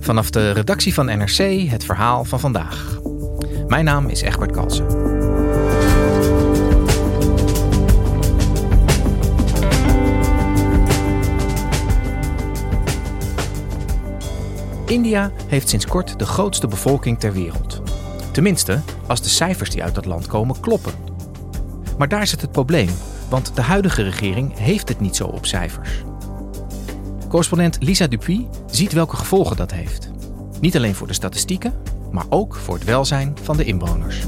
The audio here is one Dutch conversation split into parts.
Vanaf de redactie van NRC het verhaal van vandaag. Mijn naam is Egbert Kalsen. India heeft sinds kort de grootste bevolking ter wereld. Tenminste, als de cijfers die uit dat land komen kloppen. Maar daar zit het probleem, want de huidige regering heeft het niet zo op cijfers. Correspondent Lisa Dupuy ziet welke gevolgen dat heeft. Niet alleen voor de statistieken, maar ook voor het welzijn van de inwoners.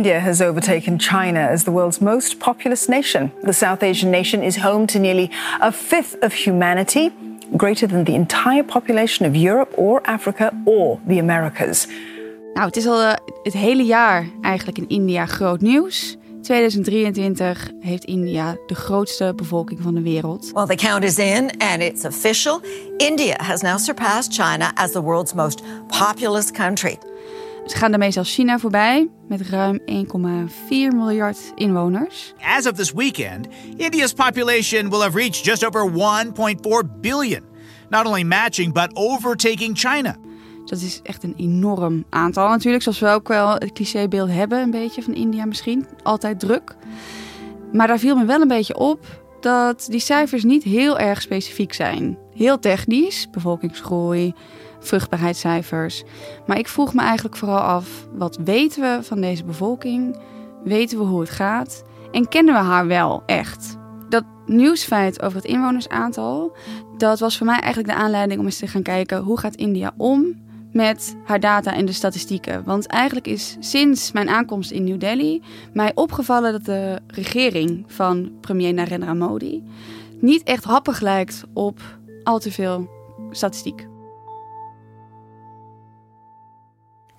India has overtaken China as the world's most populous nation. The South Asian nation is home to nearly a fifth of humanity, greater than the entire population of Europe or Africa or the Americas. Nou, het is al uh, het hele jaar eigenlijk in India groot nieuws. 2023 heeft India de grootste bevolking van de wereld. Well, the count is in and it's official. India has now surpassed China as the world's most populous country. Ze gaan daarmee zelfs China voorbij met ruim 1,4 miljard inwoners. As of this weekend, India's population will have reached just over 1.4 billion. Not only matching, but overtaking China. Dat is echt een enorm aantal natuurlijk. Zoals we ook wel het clichébeeld hebben, een beetje van India misschien. Altijd druk. Maar daar viel me wel een beetje op dat die cijfers niet heel erg specifiek zijn. Heel technisch, bevolkingsgroei, vruchtbaarheidscijfers. Maar ik vroeg me eigenlijk vooral af: wat weten we van deze bevolking? Weten we hoe het gaat? En kennen we haar wel echt? Dat nieuwsfeit over het inwonersaantal, dat was voor mij eigenlijk de aanleiding om eens te gaan kijken hoe gaat India om met haar data en de statistieken. Want eigenlijk is sinds mijn aankomst in New Delhi mij opgevallen dat de regering van premier Narendra Modi niet echt happig lijkt op al te veel statistiek.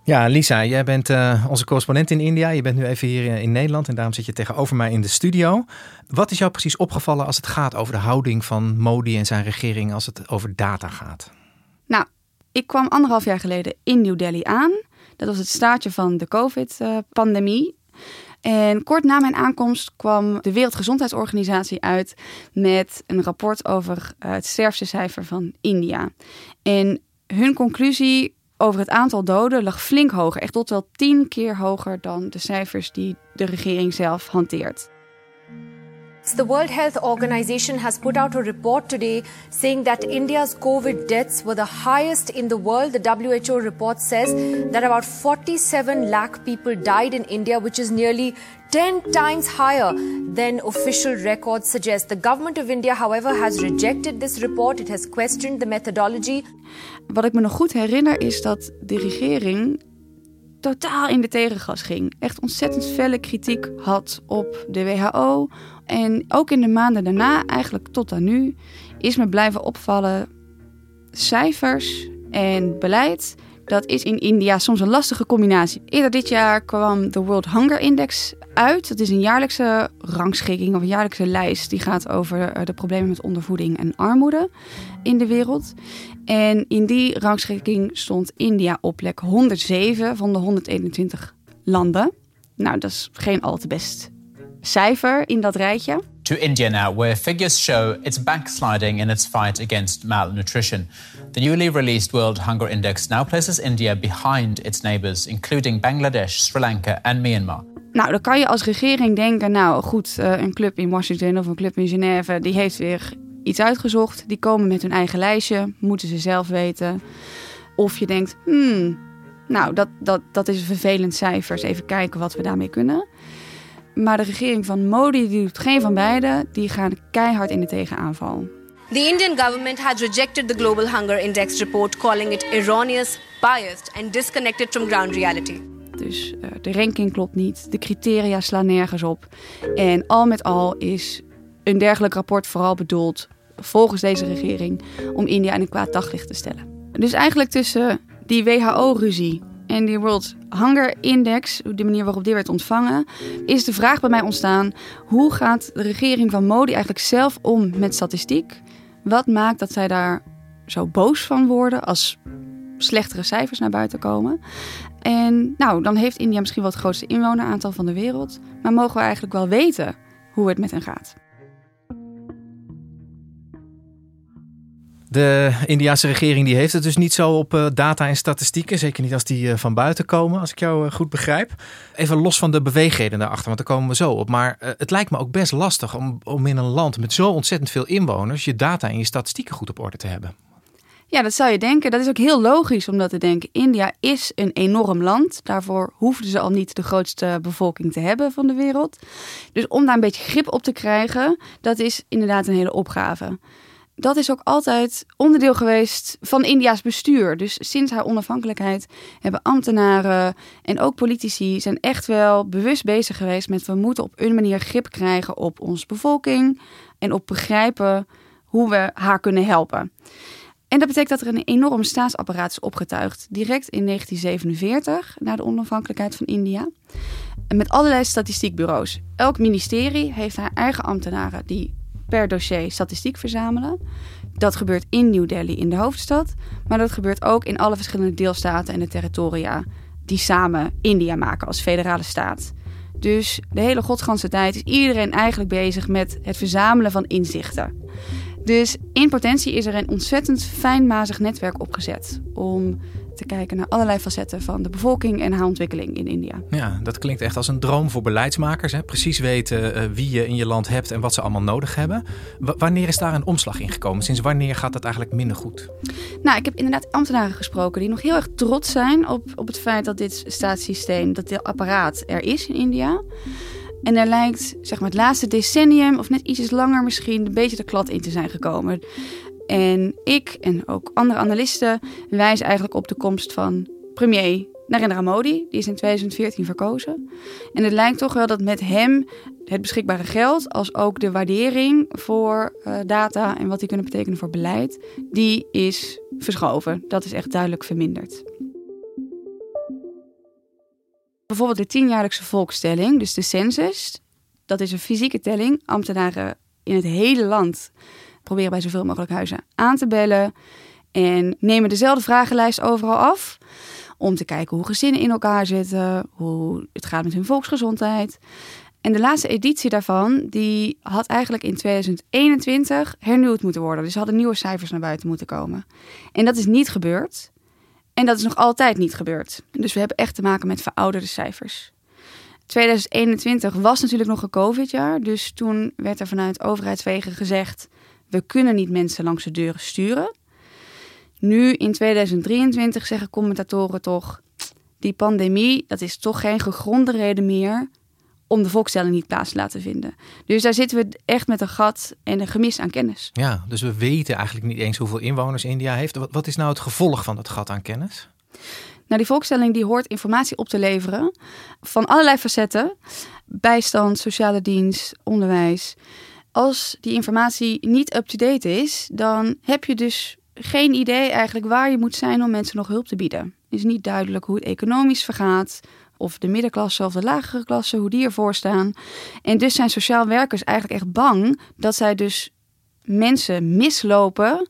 Ja, Lisa, jij bent uh, onze correspondent in India. Je bent nu even hier eh, in Nederland en daarom zit je tegenover mij in de studio. Wat is jou precies opgevallen als het gaat over de houding van Modi en zijn regering als het over data gaat? Nou, ik kwam anderhalf jaar geleden in New Delhi aan. Dat was het staartje van de COVID-pandemie. En kort na mijn aankomst kwam de Wereldgezondheidsorganisatie uit met een rapport over eh, het sterftecijfer van India. En hun conclusie over het aantal doden lag flink hoger. Echt tot wel tien keer hoger dan de cijfers die de regering zelf hanteert. The World Health Organization has put out a report today saying that India's COVID deaths were the highest in the world. The WHO report says that about 47 lakh people died in India, which is nearly 10 times higher than official records suggest. The government of India, however, has rejected this report. It has questioned the methodology. Wat ik me nog goed herinner is dat de regering totaal in de tegengas ging. Echt ontzettend felle kritiek had op de WHO. En ook in de maanden daarna, eigenlijk tot aan nu, is me blijven opvallen cijfers en beleid. Dat is in India soms een lastige combinatie. Eerder dit jaar kwam de World Hunger Index uit. Dat is een jaarlijkse rangschikking of een jaarlijkse lijst die gaat over eh, de problemen met ondervoeding en armoede in de wereld. En in die rangschikking stond India op plek 107 van de 121 landen. Nou, dat is geen al te best cijfer in dat rijtje. To India now, where figures show it's backsliding in its fight against malnutrition. The newly released World Hunger Index now places India behind its neighbors, including Bangladesh, Sri Lanka and Myanmar. Nou, dan kan je als regering denken, nou goed, eh, een club in Washington of een club in Genève, die heeft weer iets uitgezocht. Die komen met hun eigen lijstje, moeten ze zelf weten. Of je denkt, hmm, nou, dat, dat, dat is een vervelend cijfer. even kijken wat we daarmee kunnen. Maar de regering van Modi die doet geen van beide. Die gaan keihard in de tegenaanval. The Indian government had rejected the Global Hunger Index report, calling it erroneous, biased and disconnected from ground reality. Dus uh, de ranking klopt niet, de criteria slaan nergens op. En al met al is een dergelijk rapport vooral bedoeld, volgens deze regering, om India in een kwaad daglicht te stellen. Dus eigenlijk tussen die WHO-ruzie en die World Hunger Index, de manier waarop dit werd ontvangen, is de vraag bij mij ontstaan: hoe gaat de regering van Modi eigenlijk zelf om met statistiek? Wat maakt dat zij daar zo boos van worden als slechtere cijfers naar buiten komen? En nou, dan heeft India misschien wel het grootste inwoneraantal van de wereld, maar mogen we eigenlijk wel weten hoe het met hen gaat? De Indiaanse regering die heeft het dus niet zo op uh, data en statistieken. Zeker niet als die uh, van buiten komen, als ik jou uh, goed begrijp. Even los van de beweegreden daarachter, want daar komen we zo op. Maar het lijkt me ook best lastig om, om in een land met zo ontzettend veel inwoners... je data en je statistieken goed op orde te hebben. Ja, dat zou je denken. Dat is ook heel logisch om dat te denken. India is een enorm land. Daarvoor hoefden ze al niet de grootste bevolking te hebben van de wereld. Dus om daar een beetje grip op te krijgen, dat is inderdaad een hele opgave dat is ook altijd onderdeel geweest van India's bestuur. Dus sinds haar onafhankelijkheid hebben ambtenaren en ook politici zijn echt wel bewust bezig geweest met we moeten op een manier grip krijgen op onze bevolking en op begrijpen hoe we haar kunnen helpen. En dat betekent dat er een enorm staatsapparaat is opgetuigd, direct in 1947, na de onafhankelijkheid van India. met allerlei statistiekbureaus. Elk ministerie heeft haar eigen ambtenaren die per dossier statistiek verzamelen. Dat gebeurt in New Delhi, in de hoofdstad. Maar dat gebeurt ook in alle verschillende deelstaten en de territoria die samen India maken als federale staat. Dus de hele godsganse tijd is iedereen eigenlijk bezig met het verzamelen van inzichten. Dus in potentie is er een ontzettend fijnmazig netwerk opgezet om te kijken naar allerlei facetten van de bevolking en haar ontwikkeling in India. Ja, dat klinkt echt als een droom voor beleidsmakers. Hè? Precies weten uh, wie je in je land hebt en wat ze allemaal nodig hebben. wanneer is daar een omslag in gekomen? Sinds wanneer gaat dat eigenlijk minder goed? Nou, ik heb inderdaad ambtenaren gesproken die nog heel erg trots zijn op, op het feit dat dit staatssysteem, dat dit apparaat er is in India. En er lijkt zeg maar, het laatste decennium, of net ietsjes langer misschien, een beetje de klad in te zijn gekomen. En ik en ook andere analisten wijzen eigenlijk op de komst van premier Narendra Modi. Die is in 2014 verkozen. En het lijkt toch wel dat met hem het beschikbare geld, als ook de waardering voor uh, data en wat die kunnen betekenen voor beleid, die is verschoven. Dat is echt duidelijk verminderd. Bijvoorbeeld de tienjaarlijkse volkstelling, dus de census. Dat is een fysieke telling. Ambtenaren in het hele land proberen bij zoveel mogelijk huizen aan te bellen. En nemen dezelfde vragenlijst overal af. Om te kijken hoe gezinnen in elkaar zitten, hoe het gaat met hun volksgezondheid. En de laatste editie daarvan, die had eigenlijk in 2021 hernieuwd moeten worden. Dus hadden nieuwe cijfers naar buiten moeten komen. En dat is niet gebeurd. En dat is nog altijd niet gebeurd. Dus we hebben echt te maken met verouderde cijfers. 2021 was natuurlijk nog een COVID-jaar. Dus toen werd er vanuit overheidswegen gezegd: we kunnen niet mensen langs de deuren sturen. Nu in 2023 zeggen commentatoren toch: die pandemie, dat is toch geen gegronde reden meer om de volkstelling niet plaats te laten vinden. Dus daar zitten we echt met een gat en een gemis aan kennis. Ja, dus we weten eigenlijk niet eens hoeveel inwoners India heeft. Wat is nou het gevolg van dat gat aan kennis? Nou, die volkstelling die hoort informatie op te leveren van allerlei facetten. Bijstand, sociale dienst, onderwijs. Als die informatie niet up-to-date is, dan heb je dus geen idee eigenlijk waar je moet zijn om mensen nog hulp te bieden. Is niet duidelijk hoe het economisch vergaat, of de middenklasse of de lagere klasse, hoe die ervoor staan. En dus zijn sociaal werkers eigenlijk echt bang dat zij dus mensen mislopen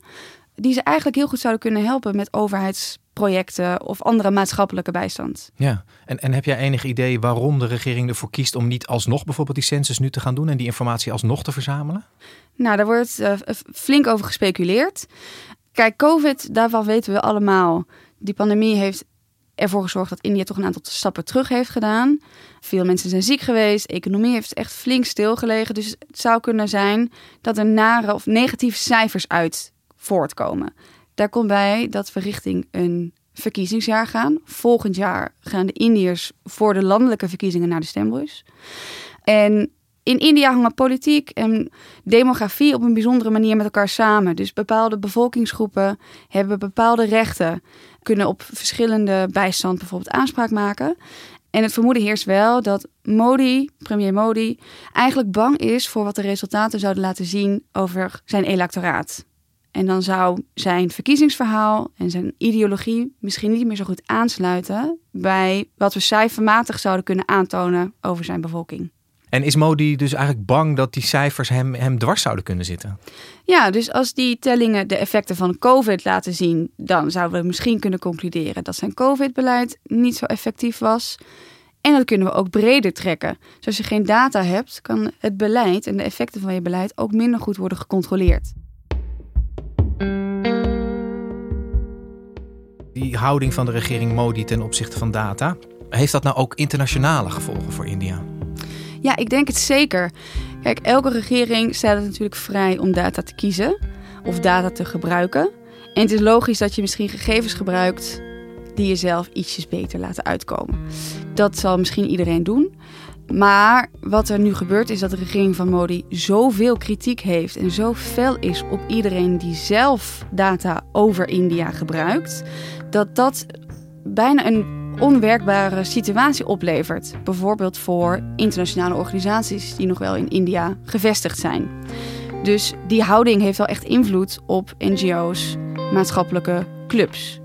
die ze eigenlijk heel goed zouden kunnen helpen met overheidsprojecten of andere maatschappelijke bijstand. Ja, en, en heb jij enig idee waarom de regering ervoor kiest om niet alsnog bijvoorbeeld die census nu te gaan doen en die informatie alsnog te verzamelen? Nou, daar wordt uh, flink over gespeculeerd. Kijk, COVID, daarvan weten we allemaal. Die pandemie heeft ervoor gezorgd dat India toch een aantal stappen terug heeft gedaan. Veel mensen zijn ziek geweest. De economie heeft echt flink stilgelegen. Dus het zou kunnen zijn dat er nare of negatieve cijfers uit voortkomen. Daar komt bij dat we richting een verkiezingsjaar gaan. Volgend jaar gaan de Indiërs voor de landelijke verkiezingen naar de stembus. En in India hangen politiek en demografie op een bijzondere manier met elkaar samen. Dus bepaalde bevolkingsgroepen hebben bepaalde rechten, kunnen op verschillende bijstand bijvoorbeeld aanspraak maken. En het vermoeden heerst wel dat Modi, premier Modi, eigenlijk bang is voor wat de resultaten zouden laten zien over zijn electoraat. En dan zou zijn verkiezingsverhaal en zijn ideologie misschien niet meer zo goed aansluiten bij wat we cijfermatig zouden kunnen aantonen over zijn bevolking. En is Modi dus eigenlijk bang dat die cijfers hem, hem dwars zouden kunnen zitten? Ja, dus als die tellingen de effecten van COVID laten zien, dan zouden we misschien kunnen concluderen dat zijn COVID-beleid niet zo effectief was. En dat kunnen we ook breder trekken. Dus als je geen data hebt, kan het beleid en de effecten van je beleid ook minder goed worden gecontroleerd. Houding van de regering Modi ten opzichte van data, heeft dat nou ook internationale gevolgen voor India? Ja, ik denk het zeker. Kijk, elke regering staat het natuurlijk vrij om data te kiezen of data te gebruiken. En het is logisch dat je misschien gegevens gebruikt die je zelf ietsjes beter laten uitkomen. Dat zal misschien iedereen doen. Maar wat er nu gebeurt is dat de regering van Modi zoveel kritiek heeft en zo fel is op iedereen die zelf data over India gebruikt, dat dat bijna een onwerkbare situatie oplevert. Bijvoorbeeld voor internationale organisaties die nog wel in India gevestigd zijn. Dus die houding heeft wel echt invloed op NGO's, maatschappelijke clubs.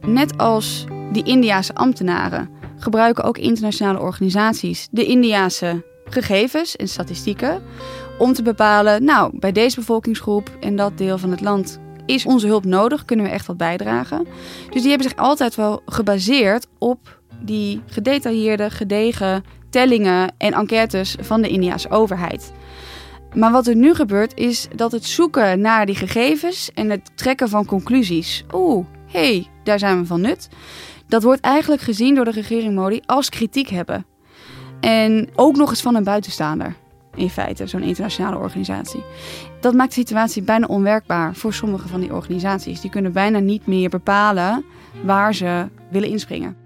Net als die Indiase ambtenaren gebruiken ook internationale organisaties de Indiase gegevens en statistieken om te bepalen, nou, bij deze bevolkingsgroep en dat deel van het land is onze hulp nodig? Kunnen we echt wat bijdragen? Dus die hebben zich altijd wel gebaseerd op die gedetailleerde, gedegen tellingen en enquêtes van de Indiaanse overheid. Maar wat er nu gebeurt is dat het zoeken naar die gegevens en het trekken van conclusies. Oeh, hey, daar zijn we van nut. Dat wordt eigenlijk gezien door de regering Modi als kritiek hebben. En ook nog eens van een buitenstaander in feite, zo'n internationale organisatie. Dat maakt de situatie bijna onwerkbaar voor sommige van die organisaties. Die kunnen bijna niet meer bepalen waar ze willen inspringen.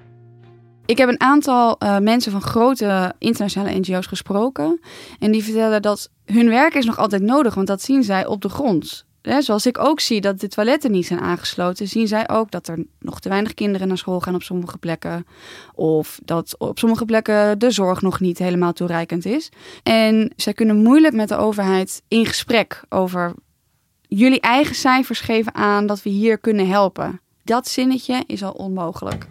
Ik heb een aantal uh, mensen van grote internationale NGO's gesproken. En die vertellen dat hun werk is nog altijd nodig, want dat zien zij op de grond zoals ik ook zie dat de toiletten niet zijn aangesloten, zien zij ook dat er nog te weinig kinderen naar school gaan op sommige plekken. Of dat op sommige plekken de zorg nog niet helemaal toereikend is. En zij kunnen moeilijk met de overheid in gesprek over jullie eigen cijfers geven aan dat we hier kunnen helpen. Dat zinnetje is al onmogelijk.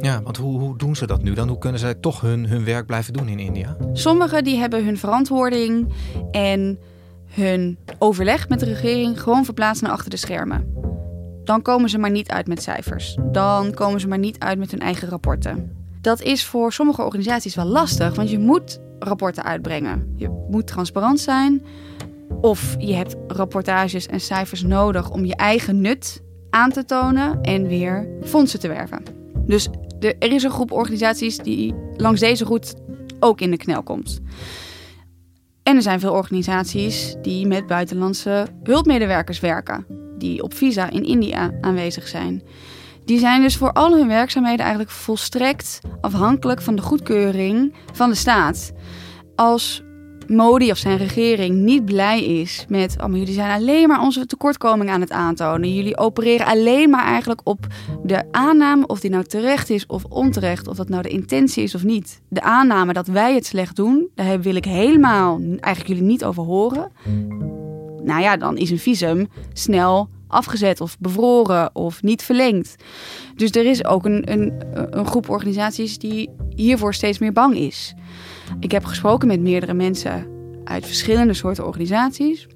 Ja, want hoe, hoe doen ze dat nu dan? Hoe kunnen zij toch hun, hun werk blijven doen in India? Sommigen die hebben hun verantwoording en hun overleg met de regering gewoon verplaatsen naar achter de schermen. Dan komen ze maar niet uit met cijfers. Dan komen ze maar niet uit met hun eigen rapporten. Dat is voor sommige organisaties wel lastig, want je moet rapporten uitbrengen. Je moet transparant zijn. Of je hebt rapportages en cijfers nodig om je eigen nut aan te tonen en weer fondsen te werven. Dus er is een groep organisaties die langs deze route ook in de knel komt. En er zijn veel organisaties die met buitenlandse hulpmedewerkers werken, die op visa in India aanwezig zijn. Die zijn dus voor al hun werkzaamheden eigenlijk volstrekt afhankelijk van de goedkeuring van de staat. Als Modi of zijn regering niet blij is met... oh, maar jullie zijn alleen maar onze tekortkoming aan het aantonen. Jullie opereren alleen maar eigenlijk op de aanname... of die nou terecht is of onterecht, of dat nou de intentie is of niet. De aanname dat wij het slecht doen, daar wil ik helemaal eigenlijk jullie niet over horen. Nou ja, dan is een visum snel afgezet of bevroren of niet verlengd. Dus er is ook een, een, een groep organisaties die hiervoor steeds meer bang is. Ik heb gesproken met meerdere mensen uit verschillende soorten organisaties.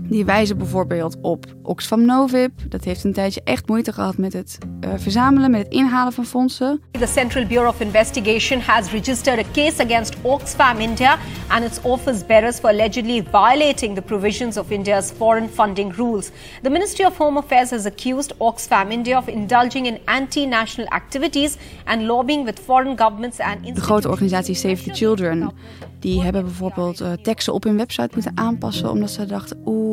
Die wijzen bijvoorbeeld op Oxfam Novib. Dat heeft een tijdje echt moeite gehad met het uh, verzamelen, met het inhalen van fondsen. The Central Bureau of Investigation has registered a case against Oxfam India and its office bearers for allegedly violating the provisions of India's foreign funding rules. The Ministry of Home Affairs has accused Oxfam India of indulging in anti-national activities and lobbying with foreign governments and De grote organisatie Save the Children die hebben bijvoorbeeld uh, teksten op hun website moeten aanpassen omdat ze dachten, oeh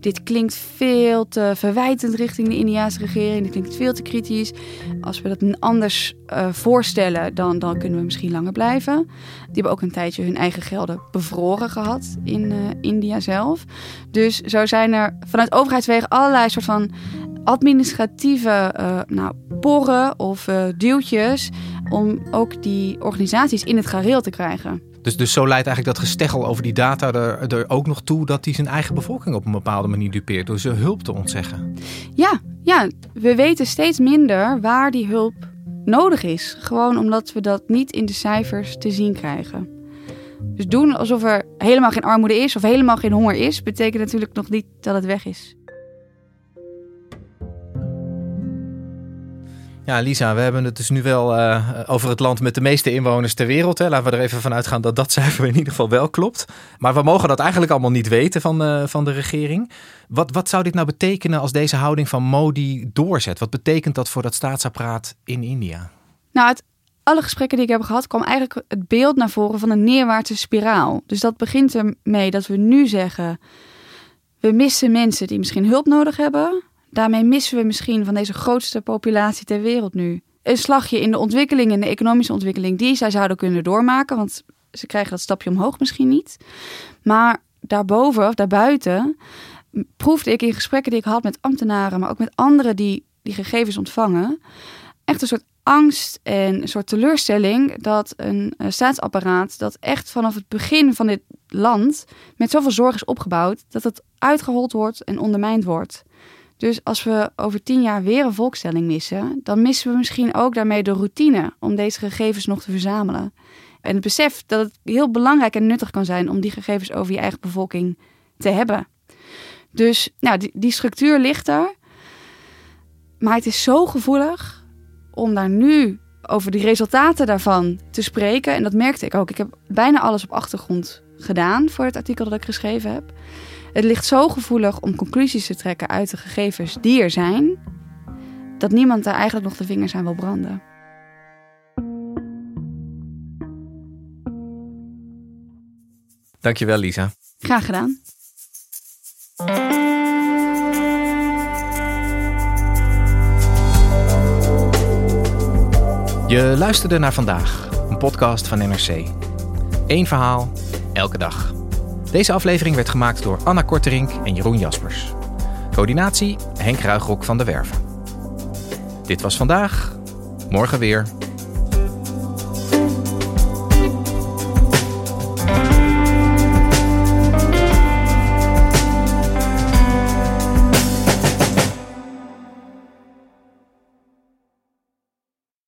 dit klinkt veel te verwijtend richting de Indiaanse regering. Dit klinkt veel te kritisch. Als we dat anders uh, voorstellen, dan, dan kunnen we misschien langer blijven. Die hebben ook een tijdje hun eigen gelden bevroren gehad in uh, India zelf. Dus zo zijn er vanuit overheidswegen allerlei soort van administratieve uh, nou, porren of duwtjes om ook die organisaties in het gareel te krijgen. Dus, dus zo leidt eigenlijk dat gesteggel over die data er, er ook nog toe dat hij zijn eigen bevolking op een bepaalde manier dupeert door ze hulp te ontzeggen. Ja, ja, we weten steeds minder waar die hulp nodig is. Gewoon omdat we dat niet in de cijfers te zien krijgen. Dus doen alsof er helemaal geen armoede is of helemaal geen honger is, betekent natuurlijk nog niet dat het weg is. Ja, Lisa, we hebben het dus nu wel uh, over het land met de meeste inwoners ter wereld. Hè. Laten we er even van uitgaan dat dat cijfer in ieder geval wel klopt. Maar we mogen dat eigenlijk allemaal niet weten van, uh, van de regering. Wat, wat zou dit nou betekenen als deze houding van Modi doorzet? Wat betekent dat voor dat staatsapparaat in India? Nou, uit alle gesprekken die ik heb gehad, kwam eigenlijk het beeld naar voren van een neerwaartse spiraal. Dus dat begint ermee dat we nu zeggen: we missen mensen die misschien hulp nodig hebben Daarmee missen we misschien van deze grootste populatie ter wereld nu een slagje in de ontwikkeling, in de economische ontwikkeling, die zij zouden kunnen doormaken. Want ze krijgen dat stapje omhoog misschien niet. Maar daarboven of daarbuiten proefde ik in gesprekken die ik had met ambtenaren, maar ook met anderen die die gegevens ontvangen, echt een soort angst en een soort teleurstelling dat een, een staatsapparaat dat echt vanaf het begin van dit land met zoveel zorg is opgebouwd, dat het uitgehold wordt en ondermijnd wordt. Dus als we over tien jaar weer een volkstelling missen, dan missen we misschien ook daarmee de routine om deze gegevens nog te verzamelen. En het besef dat het heel belangrijk en nuttig kan zijn om die gegevens over je eigen bevolking te hebben. Dus nou, die, die structuur ligt er. Maar het is zo gevoelig om daar nu over de resultaten daarvan te spreken. En dat merkte ik ook. Ik heb bijna alles op achtergrond gedaan voor het artikel dat ik geschreven heb. Het ligt zo gevoelig om conclusies te trekken uit de gegevens die er zijn, dat niemand daar eigenlijk nog de vingers aan wil branden. Dankjewel, Lisa. Graag gedaan. Je luisterde naar vandaag, een podcast van NRC. Eén verhaal, elke dag. Deze aflevering werd gemaakt door Anna Korterink en Jeroen Jaspers. Coördinatie Henk Ruigrok van de Werven. Dit was vandaag, morgen weer.